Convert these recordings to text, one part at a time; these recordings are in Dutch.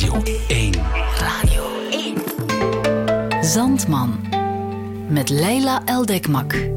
Radio 1. Radio 1. Zandman. Met Leila Eldekmak.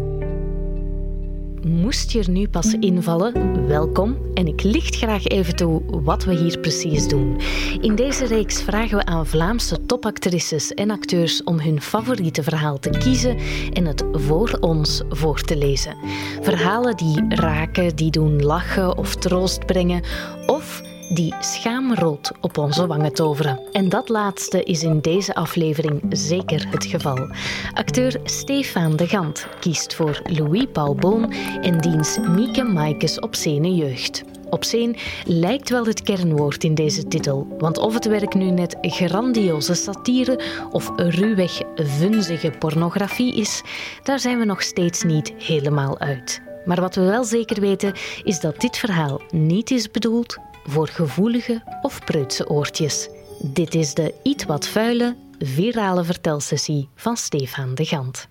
Moest je er nu pas invallen? Welkom en ik licht graag even toe wat we hier precies doen. In deze reeks vragen we aan Vlaamse topactrices en acteurs om hun favoriete verhaal te kiezen en het voor ons voor te lezen. Verhalen die raken, die doen lachen of troost brengen of die schaamrood op onze wangen toveren. En dat laatste is in deze aflevering zeker het geval. Acteur Stefan de Gant kiest voor Louis Paul Boon en diens Mieke Maikes Obscene Jeugd. Obscene lijkt wel het kernwoord in deze titel, want of het werk nu net grandioze satire of ruwweg vunzige pornografie is, daar zijn we nog steeds niet helemaal uit. Maar wat we wel zeker weten is dat dit verhaal niet is bedoeld voor gevoelige of preutse oortjes. Dit is de iets wat vuile, virale vertelsessie van Stefan de Gant.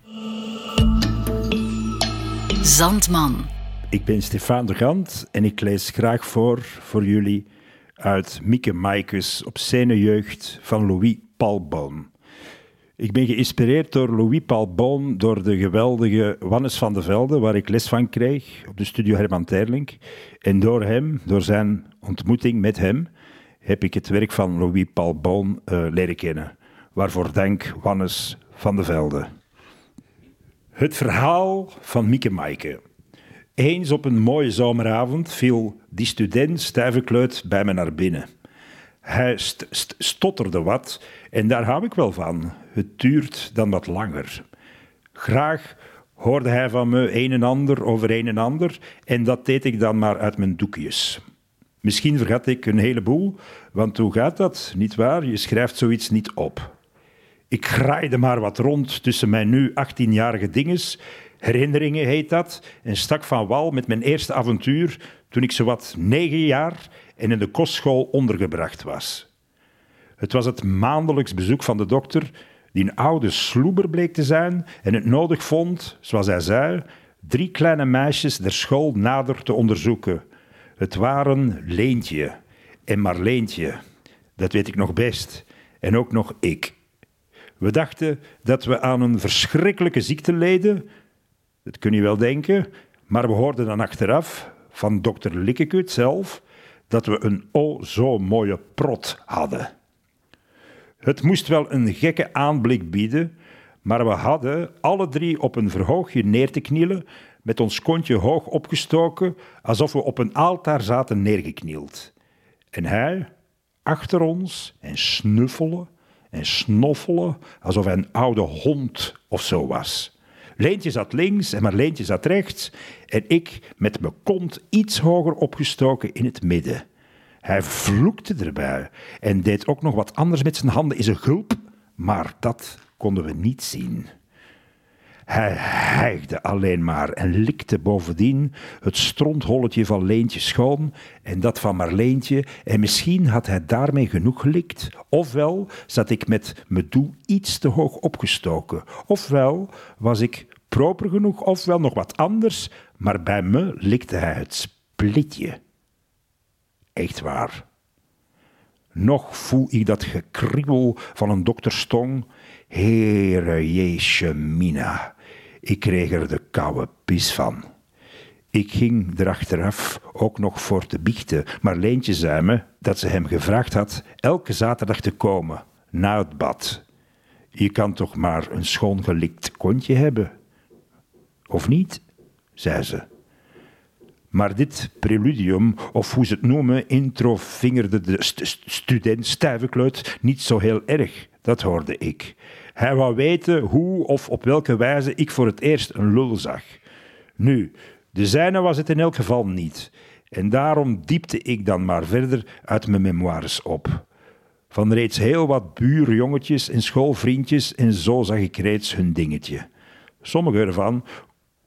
Zandman. Ik ben Stefan de Gant en ik lees graag voor voor jullie uit Mieke Maikes op jeugd van Louis Paul Boon. Ik ben geïnspireerd door Louis Paul Boon, door de geweldige Wannes van de Velde, waar ik les van kreeg op de studio Herman Terlink. En door hem, door zijn ontmoeting met hem, heb ik het werk van Louis Paul Boon uh, leren kennen. Waarvoor dank Wannes van de Velde. Het verhaal van Mieke Maaike. Eens op een mooie zomeravond viel die student stijve bij me naar binnen. Hij st st stotterde wat en daar hou ik wel van. Het duurt dan wat langer. Graag hoorde hij van me een en ander over een en ander en dat deed ik dan maar uit mijn doekjes. Misschien vergat ik een heleboel, want hoe gaat dat, niet waar? Je schrijft zoiets niet op. Ik graaide maar wat rond tussen mijn nu 18-jarige dinges, herinneringen heet dat, en stak van wal met mijn eerste avontuur toen ik zowat negen jaar en in de kostschool ondergebracht was. Het was het maandelijks bezoek van de dokter, die een oude sloeber bleek te zijn en het nodig vond, zoals hij zei, drie kleine meisjes der school nader te onderzoeken. Het waren Leentje en Marleentje, dat weet ik nog best, en ook nog ik. We dachten dat we aan een verschrikkelijke ziekte leden, dat kun je wel denken, maar we hoorden dan achteraf van dokter Likkekut zelf dat we een o zo mooie prot hadden. Het moest wel een gekke aanblik bieden, maar we hadden alle drie op een verhoogje neer te knielen, met ons kontje hoog opgestoken, alsof we op een altaar zaten neergeknield. En hij achter ons en snuffelen en snoffelen, alsof hij een oude hond of zo was. Leentje zat links en Marleentje zat rechts en ik met mijn kont iets hoger opgestoken in het midden. Hij vloekte erbij en deed ook nog wat anders met zijn handen in zijn gulp, maar dat konden we niet zien. Hij hijgde alleen maar en likte bovendien het strontholletje van Leentje schoon en dat van Marleentje, en misschien had hij daarmee genoeg gelikt. Ofwel zat ik met mijn doel iets te hoog opgestoken, ofwel was ik proper genoeg, ofwel nog wat anders, maar bij me likte hij het splitje. Echt waar. Nog voel ik dat gekriebel van een dokterstong. Heere Jeetje Mina, ik kreeg er de koude pis van. Ik ging erachteraf ook nog voor te biechten, maar Leentje zei me dat ze hem gevraagd had elke zaterdag te komen, na het bad. Je kan toch maar een schoongelikt kontje hebben? Of niet? zei ze. Maar dit preludium, of hoe ze het noemen, intro vingerde de st student Stijvenkluit niet zo heel erg. Dat hoorde ik. Hij wou weten hoe of op welke wijze ik voor het eerst een lul zag. Nu, de zijne was het in elk geval niet. En daarom diepte ik dan maar verder uit mijn memoires op. Van reeds heel wat buurjongetjes en schoolvriendjes en zo zag ik reeds hun dingetje. Sommige ervan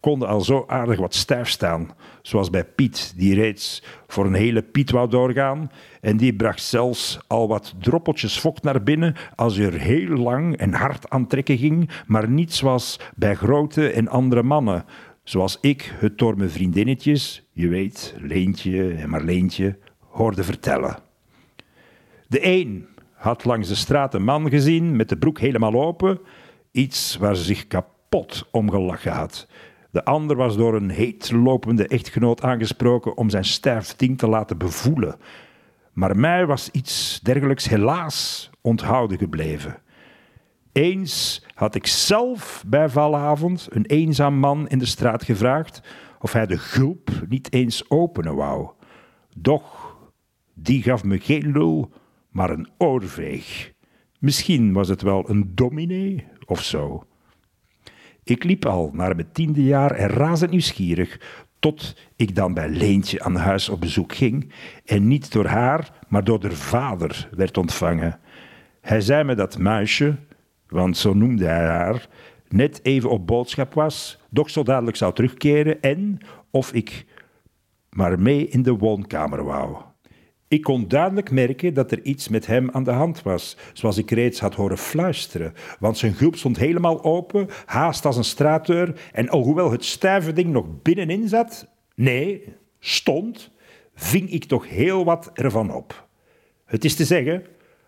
konden al zo aardig wat stijf staan, zoals bij Piet, die reeds voor een hele Piet wou doorgaan, en die bracht zelfs al wat droppeltjes vocht naar binnen als je er heel lang en hard aan trekken ging, maar niet zoals bij grote en andere mannen, zoals ik het door mijn vriendinnetjes, je weet, Leentje en Marleentje, hoorde vertellen. De een had langs de straat een man gezien met de broek helemaal open, iets waar ze zich kapot om gelachen had. De ander was door een heet lopende echtgenoot aangesproken om zijn stijf ding te laten bevoelen. Maar mij was iets dergelijks helaas onthouden gebleven. Eens had ik zelf bij valavond een eenzaam man in de straat gevraagd of hij de gulp niet eens openen wou. Doch, die gaf me geen lul, maar een oorveeg. Misschien was het wel een dominee of zo. Ik liep al naar mijn tiende jaar en razend nieuwsgierig, tot ik dan bij Leentje aan huis op bezoek ging en niet door haar, maar door haar vader werd ontvangen. Hij zei me dat muisje, want zo noemde hij haar, net even op boodschap was, doch zo dadelijk zou terugkeren en of ik maar mee in de woonkamer wou. Ik kon duidelijk merken dat er iets met hem aan de hand was, zoals ik reeds had horen fluisteren, want zijn gulp stond helemaal open, haast als een straatdeur, en alhoewel het stijve ding nog binnenin zat, nee, stond, ving ik toch heel wat ervan op. Het is te zeggen,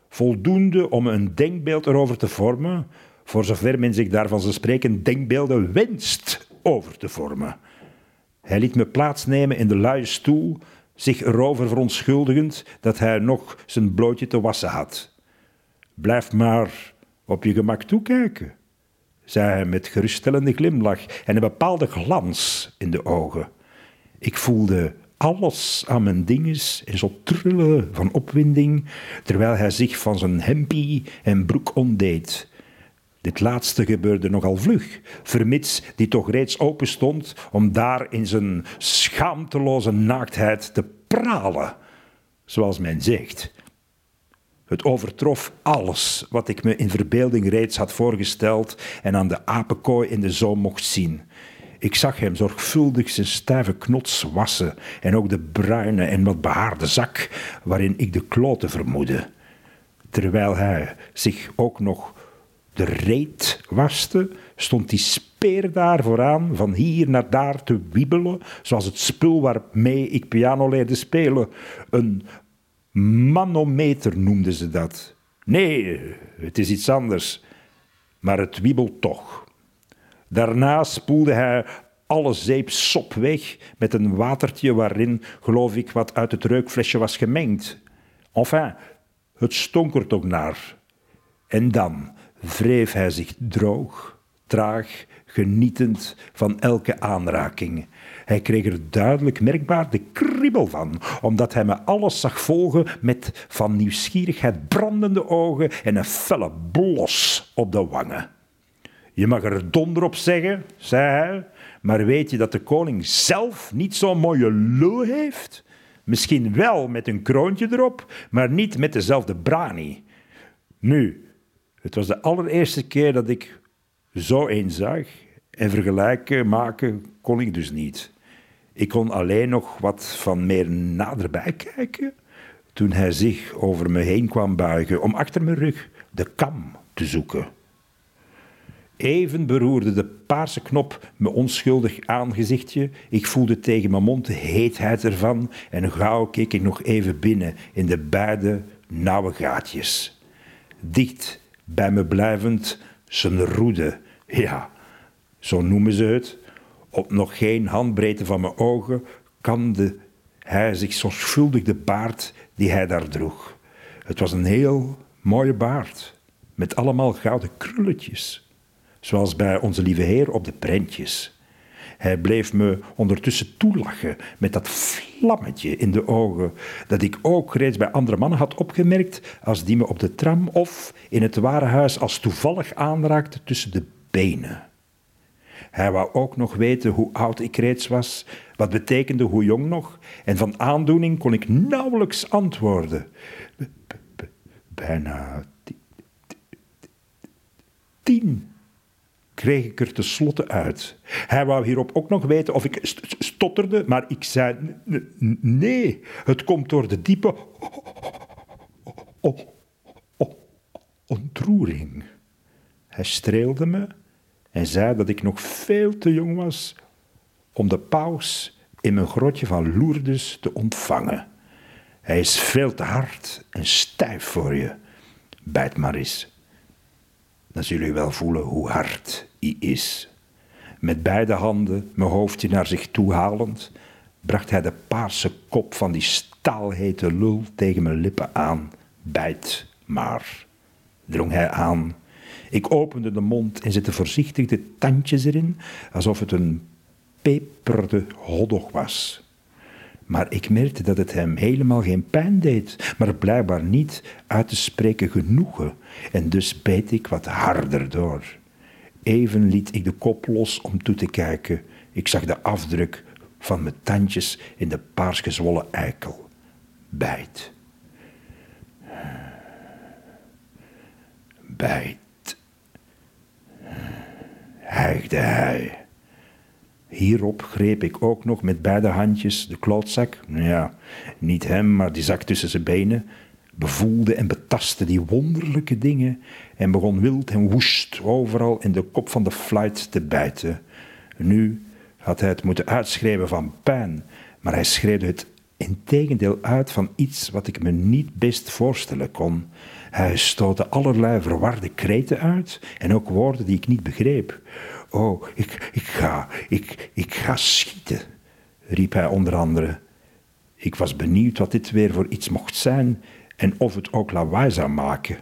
voldoende om een denkbeeld erover te vormen, voor zover men zich daarvan zou spreken denkbeelden wenst over te vormen. Hij liet me plaatsnemen in de luie stoel, zich erover verontschuldigend dat hij nog zijn blootje te wassen had. Blijf maar op je gemak toekijken, zei hij met geruststellende glimlach en een bepaalde glans in de ogen. Ik voelde alles aan mijn dinges en zo trillen van opwinding, terwijl hij zich van zijn hempie en broek ontdeed. Dit laatste gebeurde nogal vlug, vermits die toch reeds open stond om daar in zijn schaamteloze naaktheid te pralen, zoals men zegt. Het overtrof alles wat ik me in verbeelding reeds had voorgesteld en aan de apenkooi in de zoom mocht zien. Ik zag hem zorgvuldig zijn stijve knots wassen en ook de bruine en wat behaarde zak waarin ik de kloten vermoedde. Terwijl hij zich ook nog de reet waste, stond die speer daar vooraan, van hier naar daar te wiebelen, zoals het spul waarmee ik piano leerde spelen. Een manometer noemden ze dat. Nee, het is iets anders, maar het wiebelt toch. Daarna spoelde hij alle zeep sop weg met een watertje waarin, geloof ik, wat uit het reukflesje was gemengd. Enfin, het stonk er toch naar. En dan wreef hij zich droog, traag, genietend van elke aanraking. Hij kreeg er duidelijk merkbaar de kriebel van, omdat hij me alles zag volgen met van nieuwsgierigheid brandende ogen en een felle blos op de wangen. Je mag er donder op zeggen, zei hij, maar weet je dat de koning zelf niet zo'n mooie lul heeft? Misschien wel met een kroontje erop, maar niet met dezelfde brani. Nu, het was de allereerste keer dat ik zo een zag en vergelijken maken kon ik dus niet. Ik kon alleen nog wat van meer naderbij kijken toen hij zich over me heen kwam buigen om achter mijn rug de kam te zoeken. Even beroerde de paarse knop mijn onschuldig aangezichtje. Ik voelde tegen mijn mond de heetheid ervan en gauw keek ik nog even binnen in de beide nauwe gaatjes. Dicht bij me blijvend zijn roede, ja, zo noemen ze het. Op nog geen handbreedte van mijn ogen kamde hij zich zorgvuldig de baard die hij daar droeg. Het was een heel mooie baard, met allemaal gouden krulletjes, zoals bij onze lieve Heer op de prentjes. Hij bleef me ondertussen toelachen met dat vlammetje in de ogen, dat ik ook reeds bij andere mannen had opgemerkt als die me op de tram of in het warenhuis als toevallig aanraakte tussen de benen. Hij wou ook nog weten hoe oud ik reeds was, wat betekende hoe jong nog, en van aandoening kon ik nauwelijks antwoorden. Bijna tien kreeg ik er tenslotte uit. Hij wou hierop ook nog weten of ik stotterde, maar ik zei nee, het komt door de diepe ontroering. Hij streelde me en zei dat ik nog veel te jong was om de paus in mijn grotje van Lourdes te ontvangen. Hij is veel te hard en stijf voor je. bijt maar eens. Dan zullen jullie wel voelen hoe hard is. Met beide handen mijn hoofdje naar zich toe halend, bracht hij de paarse kop van die staalhete lul tegen mijn lippen aan. Bijt maar, drong hij aan. Ik opende de mond en zette voorzichtig de tandjes erin, alsof het een peperde hotdog was. Maar ik merkte dat het hem helemaal geen pijn deed, maar blijkbaar niet uit te spreken genoegen. En dus beet ik wat harder door. Even liet ik de kop los om toe te kijken. Ik zag de afdruk van mijn tandjes in de paars gezwollen eikel. Bijt. Bijt. Hijgde hij. Hierop greep ik ook nog met beide handjes de klootzak, ja, niet hem, maar die zak tussen zijn benen, bevoelde en betastte die wonderlijke dingen en begon wild en woest overal in de kop van de fluit te bijten. Nu had hij het moeten uitschrijven van pijn, maar hij schreeuwde het integendeel uit van iets wat ik me niet best voorstellen kon. Hij stootte allerlei verwarde kreten uit en ook woorden die ik niet begreep. Oh, ik, ik ga, ik, ik ga schieten, riep hij onder andere. Ik was benieuwd wat dit weer voor iets mocht zijn en of het ook lawaai zou maken.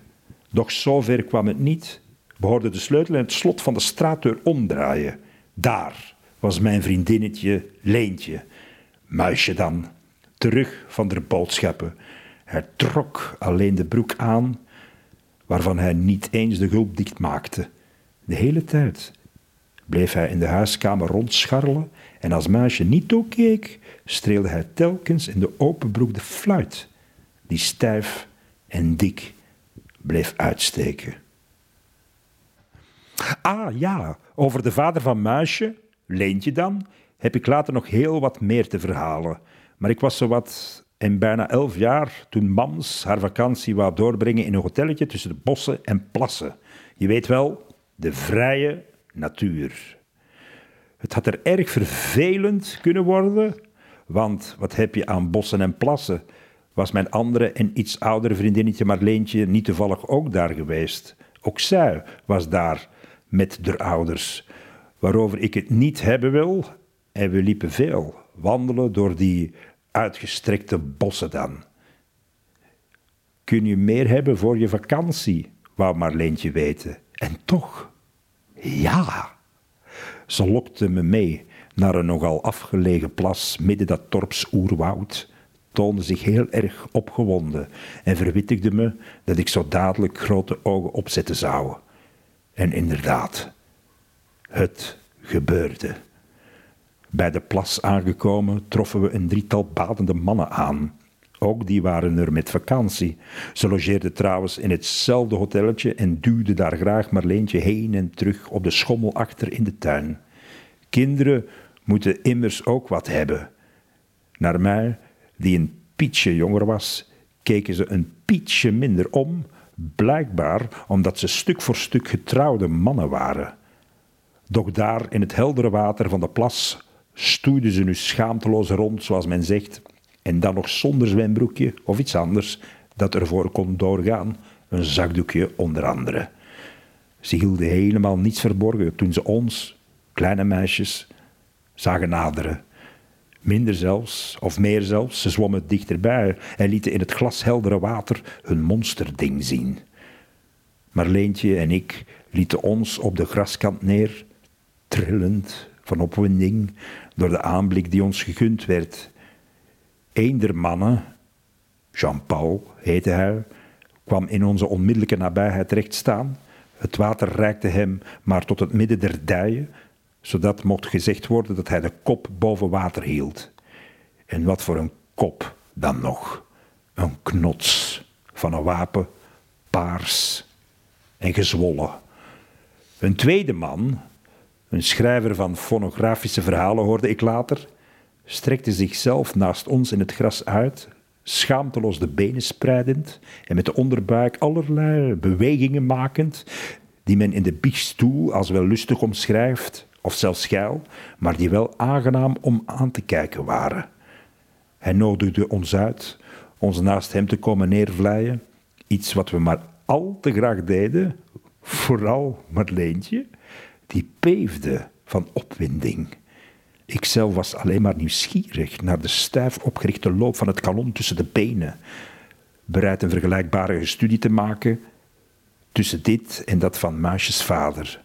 Doch zover kwam het niet. We hoorden de sleutel en het slot van de straatdeur omdraaien. Daar was mijn vriendinnetje Leentje. Muisje dan, terug van de boodschappen. Hij trok alleen de broek aan, waarvan hij niet eens de gulp dicht maakte. De hele tijd bleef hij in de huiskamer rondscharrelen en als muisje niet toekeek, streelde hij telkens in de open broek de fluit, die stijf en dik bleef uitsteken. Ah ja, over de vader van Muisje, Leentje dan, heb ik later nog heel wat meer te verhalen. Maar ik was zowat in bijna elf jaar toen Mams haar vakantie wou doorbrengen in een hotelletje tussen de bossen en plassen. Je weet wel, de vrije natuur. Het had er erg vervelend kunnen worden, want wat heb je aan bossen en plassen? Was mijn andere en iets oudere vriendinnetje Marleentje niet toevallig ook daar geweest? Ook zij was daar met de ouders, waarover ik het niet hebben wil. En we liepen veel, wandelen door die uitgestrekte bossen dan. Kun je meer hebben voor je vakantie, wou Marleentje weten. En toch, ja. Ze lokte me mee naar een nogal afgelegen plas midden dat dorps oerwoud, toonde zich heel erg opgewonden en verwittigde me dat ik zo dadelijk grote ogen opzetten zou. En inderdaad, het gebeurde. Bij de plas aangekomen troffen we een drietal badende mannen aan. Ook die waren er met vakantie. Ze logeerden trouwens in hetzelfde hotelletje en duwden daar graag Marleentje heen en terug op de schommel achter in de tuin. Kinderen moeten immers ook wat hebben. Naar mij, die een pietje jonger was, keken ze een pietje minder om, blijkbaar omdat ze stuk voor stuk getrouwde mannen waren. Doch daar in het heldere water van de plas stoeiden ze nu schaamteloos rond, zoals men zegt, en dan nog zonder zwembroekje of iets anders dat ervoor kon doorgaan, een zakdoekje onder andere. Ze hielden helemaal niets verborgen toen ze ons, kleine meisjes, zagen naderen. Minder zelfs, of meer zelfs, ze zwommen dichterbij en lieten in het glasheldere water hun monsterding zien. Marleentje en ik lieten ons op de graskant neer, trillend van opwinding door de aanblik die ons gegund werd. Een der mannen, Jean-Paul heette hij, kwam in onze onmiddellijke nabijheid terecht staan. Het water reikte hem maar tot het midden der dijen, zodat mocht gezegd worden dat hij de kop boven water hield. En wat voor een kop dan nog? Een knots van een wapen, paars en gezwollen. Een tweede man, een schrijver van fonografische verhalen hoorde ik later, strekte zichzelf naast ons in het gras uit, schaamteloos de benen spreidend en met de onderbuik allerlei bewegingen makend, die men in de biechtstoel als wel lustig omschrijft, of zelfs schuil, maar die wel aangenaam om aan te kijken waren. Hij nodigde ons uit ons naast hem te komen neervlijen, iets wat we maar al te graag deden, vooral Marleentje, die beefde van opwinding. Ikzelf was alleen maar nieuwsgierig naar de stijf opgerichte loop van het kanon tussen de benen, bereid een vergelijkbare studie te maken tussen dit en dat van Maasjes vader,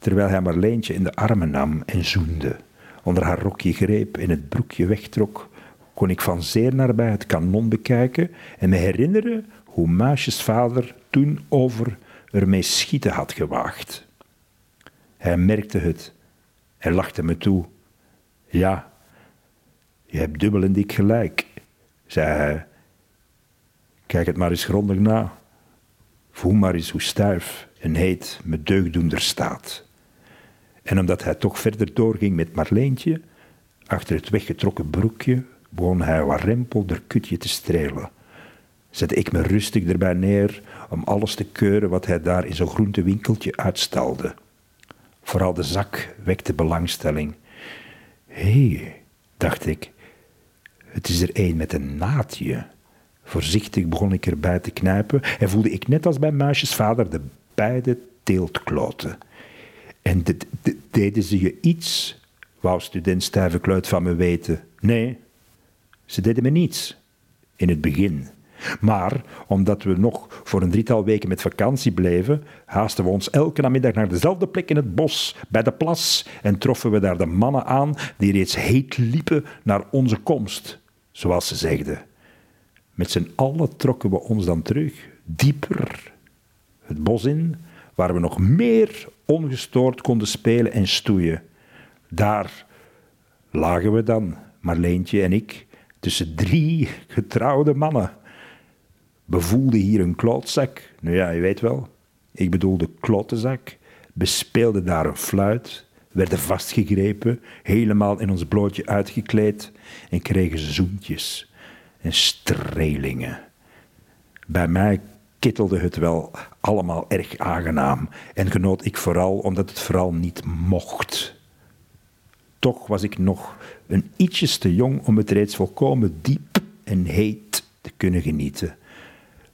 terwijl hij Marleentje in de armen nam en zoende, onder haar rokje greep en het broekje wegtrok, kon ik van zeer nabij het kanon bekijken en me herinneren hoe Maasjes vader toen over ermee schieten had gewaagd. Hij merkte het. Hij lachte me toe. Ja, je hebt dubbel en dik gelijk, zei hij. Kijk het maar eens grondig na. Voel maar eens hoe stuif en heet me deugdoender staat. En omdat hij toch verder doorging met Marleentje, achter het weggetrokken broekje, begon hij wat rempel der kutje te strelen. Zette ik me rustig erbij neer om alles te keuren wat hij daar in zo'n groentewinkeltje uitstalde. Vooral de zak wekte belangstelling. Hé, hey, dacht ik, het is er een met een naadje. Voorzichtig begon ik erbij te knijpen en voelde ik net als bij muisjes vader de beide teeltkloten. En deden ze je iets, wou student Stijvenkluit van me weten. Nee, ze deden me niets. In het begin. Maar omdat we nog voor een drietal weken met vakantie bleven, haasten we ons elke namiddag naar dezelfde plek in het bos, bij de plas, en troffen we daar de mannen aan die reeds heet liepen naar onze komst, zoals ze zegden. Met z'n allen trokken we ons dan terug, dieper, het bos in, waar we nog meer ongestoord konden spelen en stoeien. Daar lagen we dan, Marleentje en ik, tussen drie getrouwde mannen bevoelde hier een klootzak. Nou ja, je weet wel. Ik bedoel de klottenzak. Bespeelde daar een fluit. Werden vastgegrepen. Helemaal in ons blootje uitgekleed. En kregen zoentjes. En strelingen. Bij mij kittelde het wel allemaal erg aangenaam. En genoot ik vooral omdat het vooral niet mocht. Toch was ik nog een ietsjes te jong om het reeds volkomen diep en heet te kunnen genieten.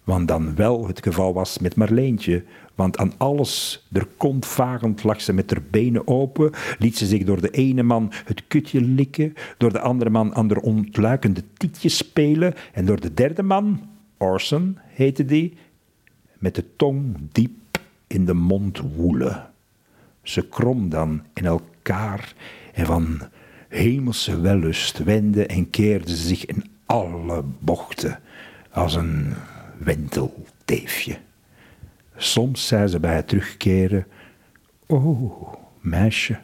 Want dan wel het geval was met Marleentje. Want aan alles, er kont vagend lag ze met haar benen open, liet ze zich door de ene man het kutje likken, door de andere man aan de ontluikende tietjes spelen en door de derde man, Orson heette die, met de tong diep in de mond woelen. Ze krom dan in elkaar en van hemelse wellust wendde en keerde zich in alle bochten als een wentelteefje. Soms zei ze bij het terugkeren: Oh, meisje,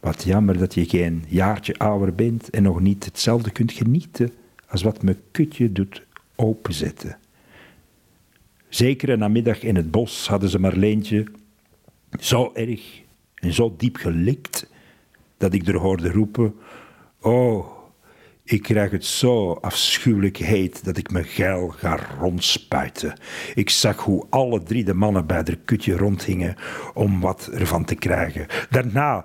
wat jammer dat je geen jaartje ouder bent en nog niet hetzelfde kunt genieten als wat me kutje doet openzetten. Zeker een namiddag in het bos hadden ze Marleentje zo erg en zo diep gelikt dat ik er hoorde roepen: Oh, ik krijg het zo afschuwelijk heet dat ik me geil ga rondspuiten. Ik zag hoe alle drie de mannen bij de kutje rondhingen om wat ervan te krijgen. Daarna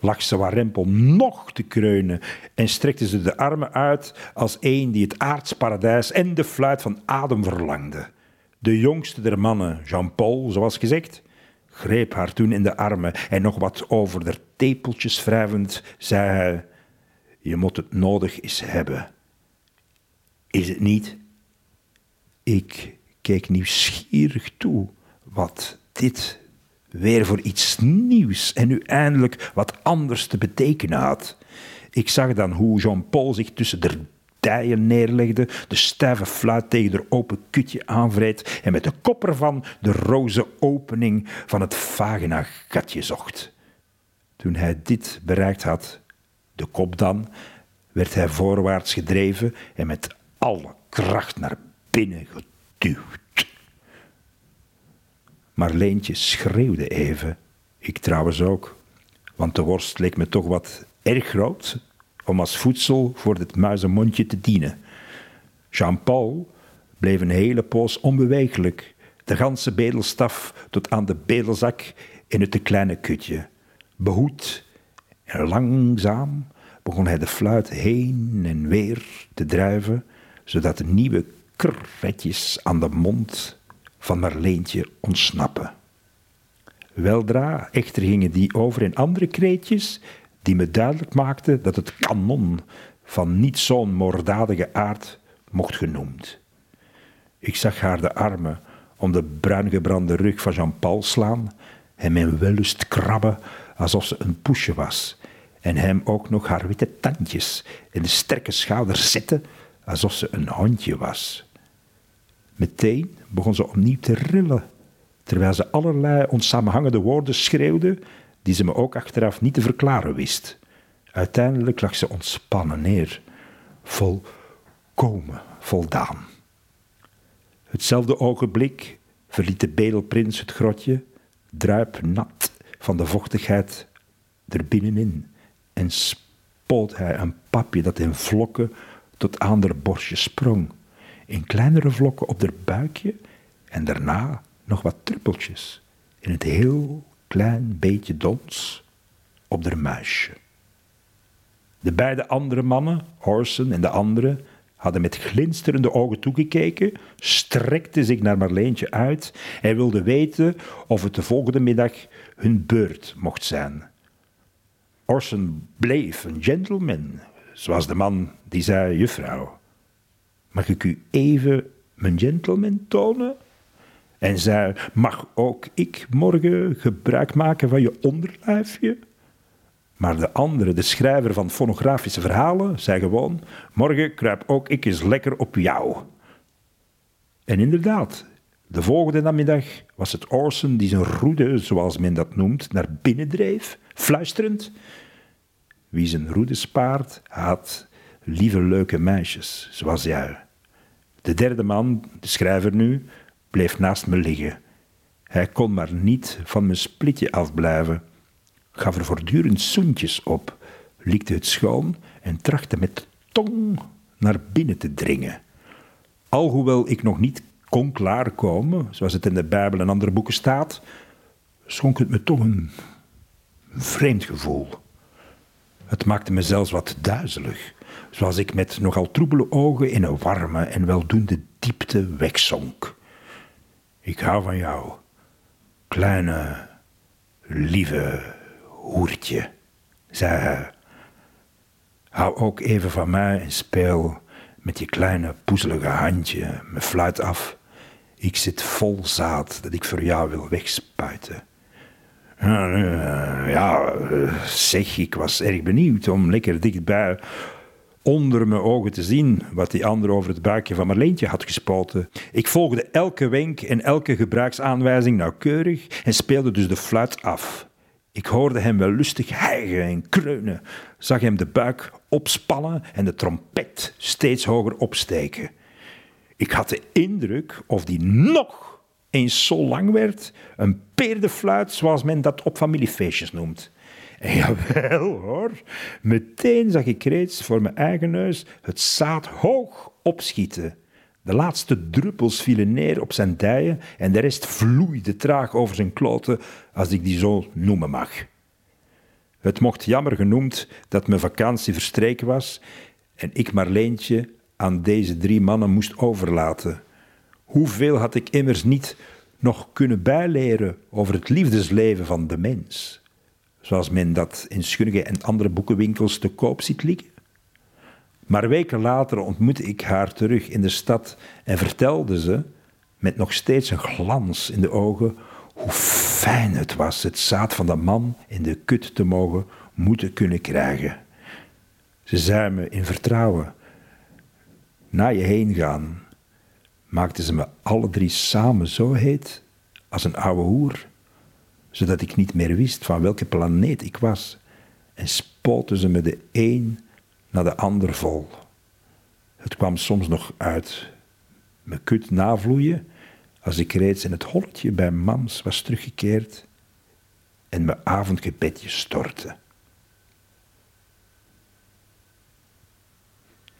lag ze Warempel nog te kreunen en strekte ze de armen uit als een die het aardsparadijs en de fluit van adem verlangde. De jongste der mannen, Jean-Paul, zoals gezegd, greep haar toen in de armen en nog wat over de tepeltjes wrijvend, zei hij je moet het nodig eens hebben. Is het niet? Ik keek nieuwsgierig toe wat dit weer voor iets nieuws en nu eindelijk wat anders te betekenen had. Ik zag dan hoe Jean-Paul zich tussen de dijen neerlegde, de stijve fluit tegen de open kutje aanvreed en met de kop ervan de roze opening van het vagina-gatje zocht. Toen hij dit bereikt had, de kop dan, werd hij voorwaarts gedreven en met alle kracht naar binnen geduwd. Marleentje schreeuwde even, ik trouwens ook, want de worst leek me toch wat erg groot om als voedsel voor het muizenmondje te dienen. Jean-Paul bleef een hele poos onbeweeglijk, de ganse bedelstaf tot aan de bedelzak in het te kleine kutje, behoed en langzaam begon hij de fluit heen en weer te drijven, zodat de nieuwe kretjes aan de mond van Marleentje ontsnappen. Weldra echter gingen die over in andere kreetjes die me duidelijk maakten dat het kanon van niet zo'n moorddadige aard mocht genoemd. Ik zag haar de armen om de bruingebrande rug van Jean-Paul slaan, hem in wellust krabben alsof ze een poesje was, en hem ook nog haar witte tandjes in de sterke schouders zetten alsof ze een hondje was. Meteen begon ze opnieuw te rillen, terwijl ze allerlei onsamenhangende woorden schreeuwde die ze me ook achteraf niet te verklaren wist. Uiteindelijk lag ze ontspannen neer, volkomen voldaan. Hetzelfde ogenblik verliet de bedelprins het grotje, druipnat van de vochtigheid er binnenin, en spoot hij een papje dat in vlokken tot aan haar borstje sprong, in kleinere vlokken op haar buikje en daarna nog wat druppeltjes in het heel klein beetje dons op haar muisje. De beide andere mannen, Orson en de andere, hadden met glinsterende ogen toegekeken, strekte zich naar Marleentje uit en wilde weten of het de volgende middag hun beurt mocht zijn. Orson bleef een gentleman, zoals de man die zei: Juffrouw, mag ik u even mijn gentleman tonen? En zei: Mag ook ik morgen gebruik maken van je onderlijfje? Maar de andere, de schrijver van fonografische verhalen, zei gewoon: Morgen kruip ook ik eens lekker op jou. En inderdaad, de volgende namiddag was het Orson die zijn roede, zoals men dat noemt, naar binnen dreef, fluisterend. Wie zijn roede spaart, haat lieve leuke meisjes, zoals jij. De derde man, de schrijver nu, bleef naast me liggen. Hij kon maar niet van mijn splitje afblijven gaf er voortdurend zoentjes op, likte het schoon en trachtte met de tong naar binnen te dringen. Alhoewel ik nog niet kon klaarkomen, zoals het in de Bijbel en andere boeken staat, schonk het me toch een vreemd gevoel. Het maakte me zelfs wat duizelig, zoals ik met nogal troebele ogen in een warme en weldoende diepte wegzonk. Ik hou van jou, kleine, lieve hoertje, zei hij. Hou ook even van mij en speel met je kleine poezelige handje mijn fluit af. Ik zit vol zaad dat ik voor jou wil wegspuiten. Ja, zeg, ik was erg benieuwd om lekker dichtbij onder mijn ogen te zien wat die ander over het buikje van Marleentje had gespoten. Ik volgde elke wenk en elke gebruiksaanwijzing nauwkeurig en speelde dus de fluit af. Ik hoorde hem wel lustig hijgen en kreunen, zag hem de buik opspannen en de trompet steeds hoger opsteken. Ik had de indruk of die nog eens zo lang werd, een peerdefluit zoals men dat op familiefeestjes noemt. En jawel hoor, meteen zag ik reeds voor mijn eigen neus het zaad hoog opschieten. De laatste druppels vielen neer op zijn dijen en de rest vloeide traag over zijn kloten, als ik die zo noemen mag. Het mocht jammer genoemd dat mijn vakantie verstreken was en ik Marleentje aan deze drie mannen moest overlaten. Hoeveel had ik immers niet nog kunnen bijleren over het liefdesleven van de mens, zoals men dat in Schunige en andere boekenwinkels te koop ziet liggen? Maar weken later ontmoette ik haar terug in de stad en vertelde ze, met nog steeds een glans in de ogen, hoe fijn het was het zaad van de man in de kut te mogen moeten kunnen krijgen. Ze zei me in vertrouwen, na je heen gaan, maakten ze me alle drie samen zo heet als een oude hoer, zodat ik niet meer wist van welke planeet ik was, en spoten ze me de een naar de ander vol. Het kwam soms nog uit me kut navloeien als ik reeds in het holletje bij mams was teruggekeerd en mijn avondgebedje stortte.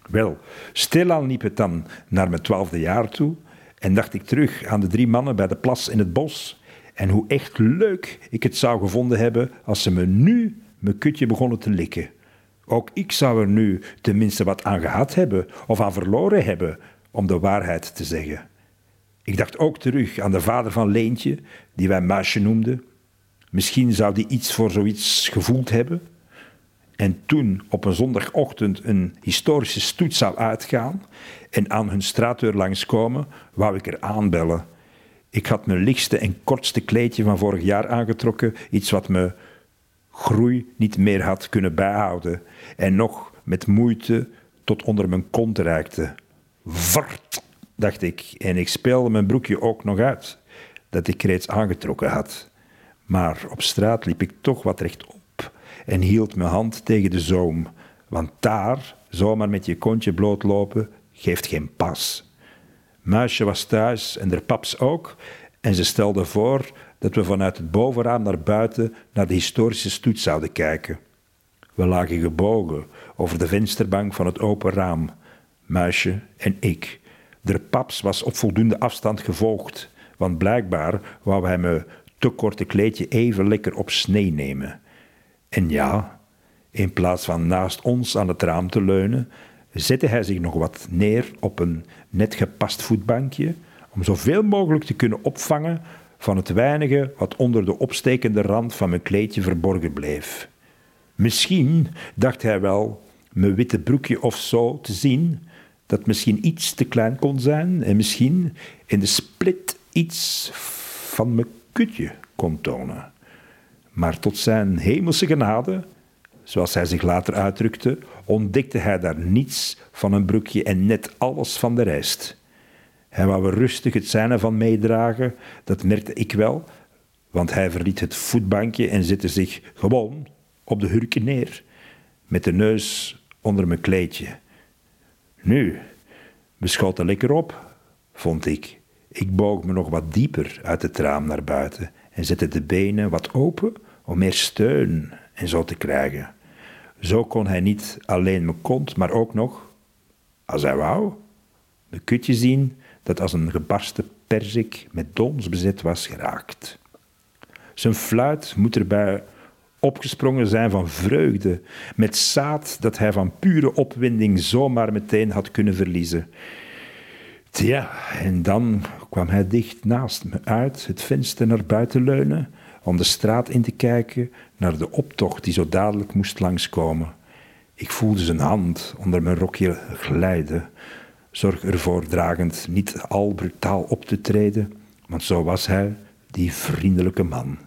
Wel, stilaan liep het dan naar mijn twaalfde jaar toe en dacht ik terug aan de drie mannen bij de plas in het bos en hoe echt leuk ik het zou gevonden hebben als ze me nu mijn kutje begonnen te likken. Ook ik zou er nu tenminste wat aan gehad hebben of aan verloren hebben, om de waarheid te zeggen. Ik dacht ook terug aan de vader van Leentje, die wij Muisje noemden. Misschien zou die iets voor zoiets gevoeld hebben. En toen op een zondagochtend een historische stoet zou uitgaan en aan hun straatdeur langskomen, wou ik er aanbellen. Ik had mijn lichtste en kortste kleedje van vorig jaar aangetrokken, iets wat me groei niet meer had kunnen bijhouden en nog met moeite tot onder mijn kont reikte. Vart, dacht ik, en ik speelde mijn broekje ook nog uit, dat ik reeds aangetrokken had. Maar op straat liep ik toch wat rechtop en hield mijn hand tegen de zoom, want daar, zomaar met je kontje blootlopen, geeft geen pas. Muisje was thuis en de paps ook, en ze stelde voor dat we vanuit het bovenraam naar buiten naar de historische stoet zouden kijken. We lagen gebogen over de vensterbank van het open raam, Muisje en ik. De paps was op voldoende afstand gevolgd, want blijkbaar wou hij me te korte kleedje even lekker op snee nemen. En ja, in plaats van naast ons aan het raam te leunen, zette hij zich nog wat neer op een net gepast voetbankje, om zoveel mogelijk te kunnen opvangen van het weinige wat onder de opstekende rand van mijn kleedje verborgen bleef. Misschien dacht hij wel mijn witte broekje of zo te zien, dat misschien iets te klein kon zijn en misschien in de split iets van mijn kutje kon tonen. Maar tot zijn hemelse genade, zoals hij zich later uitdrukte, ontdekte hij daar niets van een broekje en net alles van de rest. Hij wou rustig het zijne van meedragen, dat merkte ik wel, want hij verliet het voetbankje en zette zich gewoon op de hurken neer, met de neus onder mijn kleedje. Nu, we schoten lekker op, vond ik. Ik boog me nog wat dieper uit het raam naar buiten en zette de benen wat open om meer steun en zo te krijgen. Zo kon hij niet alleen mijn kont, maar ook nog, als hij wou, mijn kutje zien dat als een gebarsten perzik met dons bezet was geraakt. Zijn fluit moet erbij opgesprongen zijn van vreugde, met zaad dat hij van pure opwinding zomaar meteen had kunnen verliezen. Tja, en dan kwam hij dicht naast me uit, het venster naar buiten leunen, om de straat in te kijken naar de optocht die zo dadelijk moest langskomen. Ik voelde zijn hand onder mijn rokje glijden, zorg ervoor dragend niet al brutaal op te treden, want zo was hij, die vriendelijke man.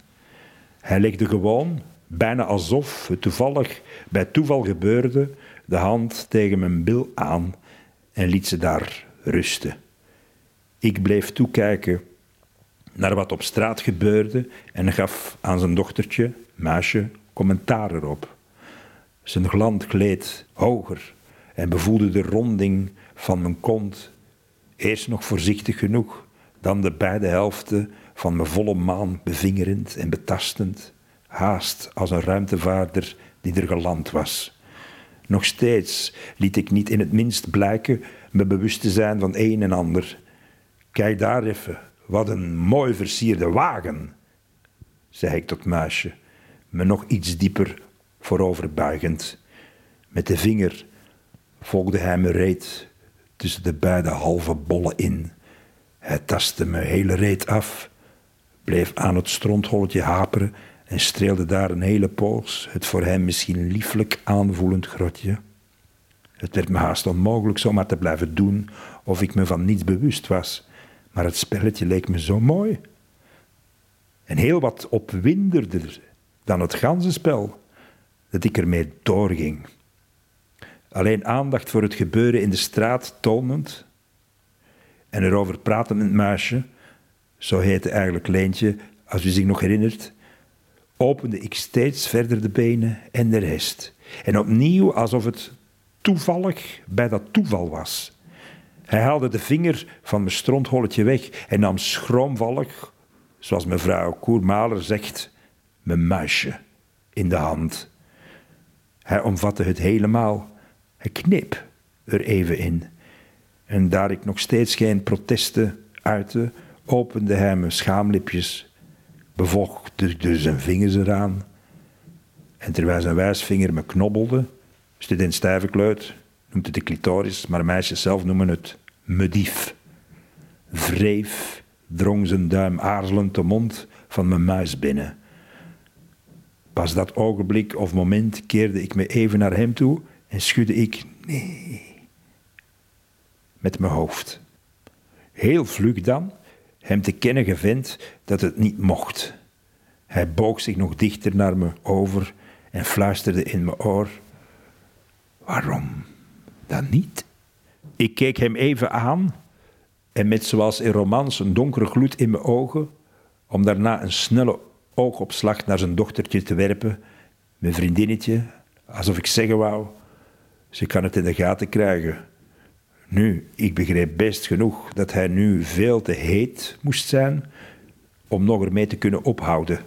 Hij legde gewoon, bijna alsof het toevallig bij toeval gebeurde, de hand tegen mijn bil aan en liet ze daar rusten. Ik bleef toekijken naar wat op straat gebeurde en gaf aan zijn dochtertje, Maasje, commentaar erop. Zijn gland gleed hoger en bevoelde de ronding van mijn kont. Eerst nog voorzichtig genoeg, dan de beide helften van mijn volle maan bevingerend en betastend, haast als een ruimtevaarder die er geland was. Nog steeds liet ik niet in het minst blijken me bewust te zijn van een en ander. Kijk daar even, wat een mooi versierde wagen, zei ik tot Muisje, me nog iets dieper vooroverbuigend. Met de vinger volgde hij me reet tussen de beide halve bollen in. Hij tastte me hele reet af, bleef aan het strontholletje haperen en streelde daar een hele poos het voor hem misschien lieflijk aanvoelend grotje. Het werd me haast onmogelijk zomaar te blijven doen of ik me van niets bewust was, maar het spelletje leek me zo mooi. En heel wat opwinderder dan het ganzenspel, dat ik ermee doorging. Alleen aandacht voor het gebeuren in de straat tonend en erover praten met Muisje, zo heette eigenlijk Leentje, als u zich nog herinnert, opende ik steeds verder de benen en de rest. En opnieuw alsof het toevallig bij dat toeval was. Hij haalde de vinger van mijn strontholletje weg en nam schroomvallig, zoals mevrouw Koermaler zegt, mijn muisje in de hand. Hij omvatte het helemaal. Hij knip er even in. En daar ik nog steeds geen protesten uitte, opende hij mijn schaamlipjes, bevochtigde zijn vingers eraan. En terwijl zijn wijsvinger me knobbelde, student stijve kleut noemt het de clitoris, maar meisjes zelf noemen het medief. wreef, drong zijn duim aarzelend de mond van mijn muis binnen. Pas dat ogenblik of moment keerde ik me even naar hem toe en schudde ik nee met mijn hoofd. Heel vlug dan, hem te kennen gevend dat het niet mocht. Hij boog zich nog dichter naar me over en fluisterde in mijn oor: Waarom dan niet? Ik keek hem even aan en met zoals in romans een donkere gloed in mijn ogen, om daarna een snelle oogopslag naar zijn dochtertje te werpen, mijn vriendinnetje, alsof ik zeggen wou: Ze kan het in de gaten krijgen. Nu, ik begreep best genoeg dat hij nu veel te heet moest zijn om nog ermee te kunnen ophouden.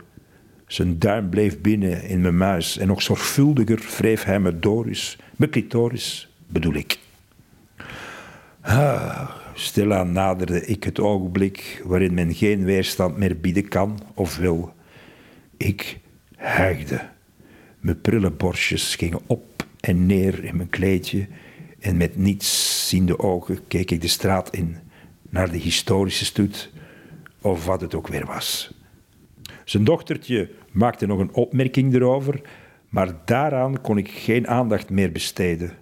Zijn duim bleef binnen in mijn muis en nog zorgvuldiger wreef hij me doris, mijn clitoris bedoel ik. Ah, stilaan naderde ik het ogenblik waarin men geen weerstand meer bieden kan of wil. Ik hijgde. Mijn prille borstjes gingen op en neer in mijn kleedje en met niets ziende ogen keek ik de straat in naar de historische stoet of wat het ook weer was. Zijn dochtertje maakte nog een opmerking erover, maar daaraan kon ik geen aandacht meer besteden.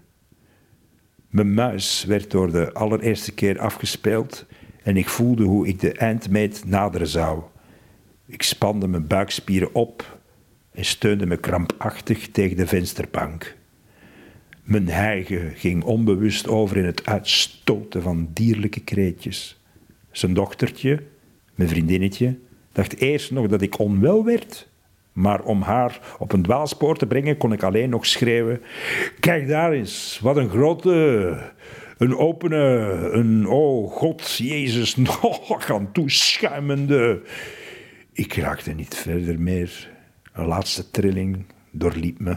Mijn muis werd door de allereerste keer afgespeeld en ik voelde hoe ik de eindmeet naderen zou. Ik spande mijn buikspieren op en steunde me krampachtig tegen de vensterbank. Mijn hijgen ging onbewust over in het uitstoten van dierlijke kreetjes. Zijn dochtertje, mijn vriendinnetje, dacht eerst nog dat ik onwel werd, maar om haar op een dwaalspoor te brengen kon ik alleen nog schreeuwen: Kijk daar eens, wat een grote, een opene, een oh God, Jezus, nog aan toeschuimende. Ik raakte niet verder meer. Een laatste trilling doorliep me.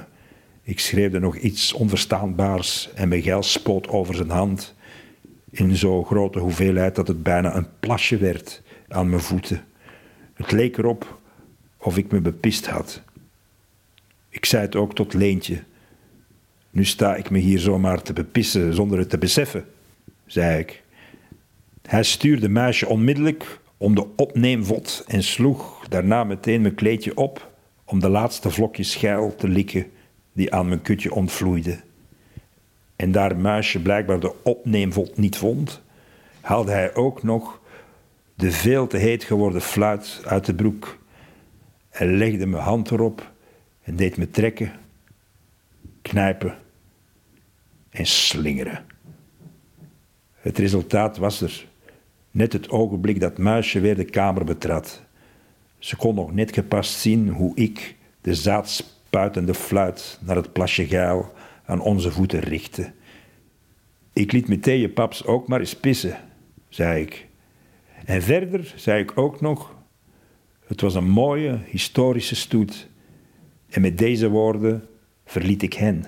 Ik schreef er nog iets onverstaanbaars en Miguel spoot over zijn hand in zo'n grote hoeveelheid dat het bijna een plasje werd aan mijn voeten. Het leek erop of ik me bepist had. Ik zei het ook tot Leentje. Nu sta ik me hier zomaar te bepissen zonder het te beseffen, zei ik. Hij stuurde meisje onmiddellijk om de opneemvot en sloeg daarna meteen mijn kleedje op om de laatste vlokjes schuil te likken die aan mijn kutje ontvloeide. En daar Muisje blijkbaar de opneemvot niet vond, haalde hij ook nog de veel te heet geworden fluit uit de broek en legde mijn hand erop en deed me trekken, knijpen en slingeren. Het resultaat was er, net het ogenblik dat Muisje weer de kamer betrad. Ze kon nog net gepast zien hoe ik de zaadspuitende fluit naar het plasje geil aan onze voeten richtte. Ik liet meteen je paps ook maar eens pissen, zei ik. En verder zei ik ook nog: Het was een mooie historische stoet. En met deze woorden verliet ik hen.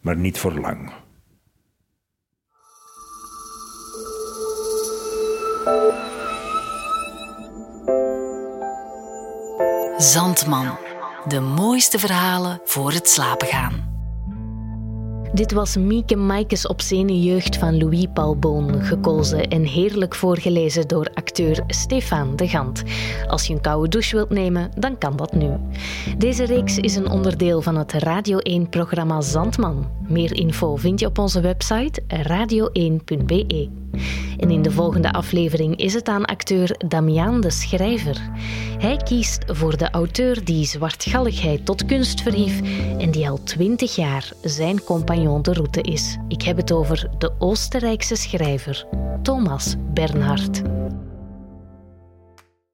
Maar niet voor lang. Zandman. De mooiste verhalen voor het slapen gaan. Dit was Mieke Maikes obscene jeugd van Louis Paul Boon, gekozen en heerlijk voorgelezen door acteur Stefan de Gant. Als je een koude douche wilt nemen, dan kan dat nu. Deze reeks is een onderdeel van het Radio 1-programma Zandman. Meer info vind je op onze website radio1.be. En in de volgende aflevering is het aan acteur Damian de Schrijver. Hij kiest voor de auteur die zwartgalligheid tot kunst verhief en die al twintig jaar zijn compagnon de route is. Ik heb het over de Oostenrijkse schrijver Thomas Bernhard.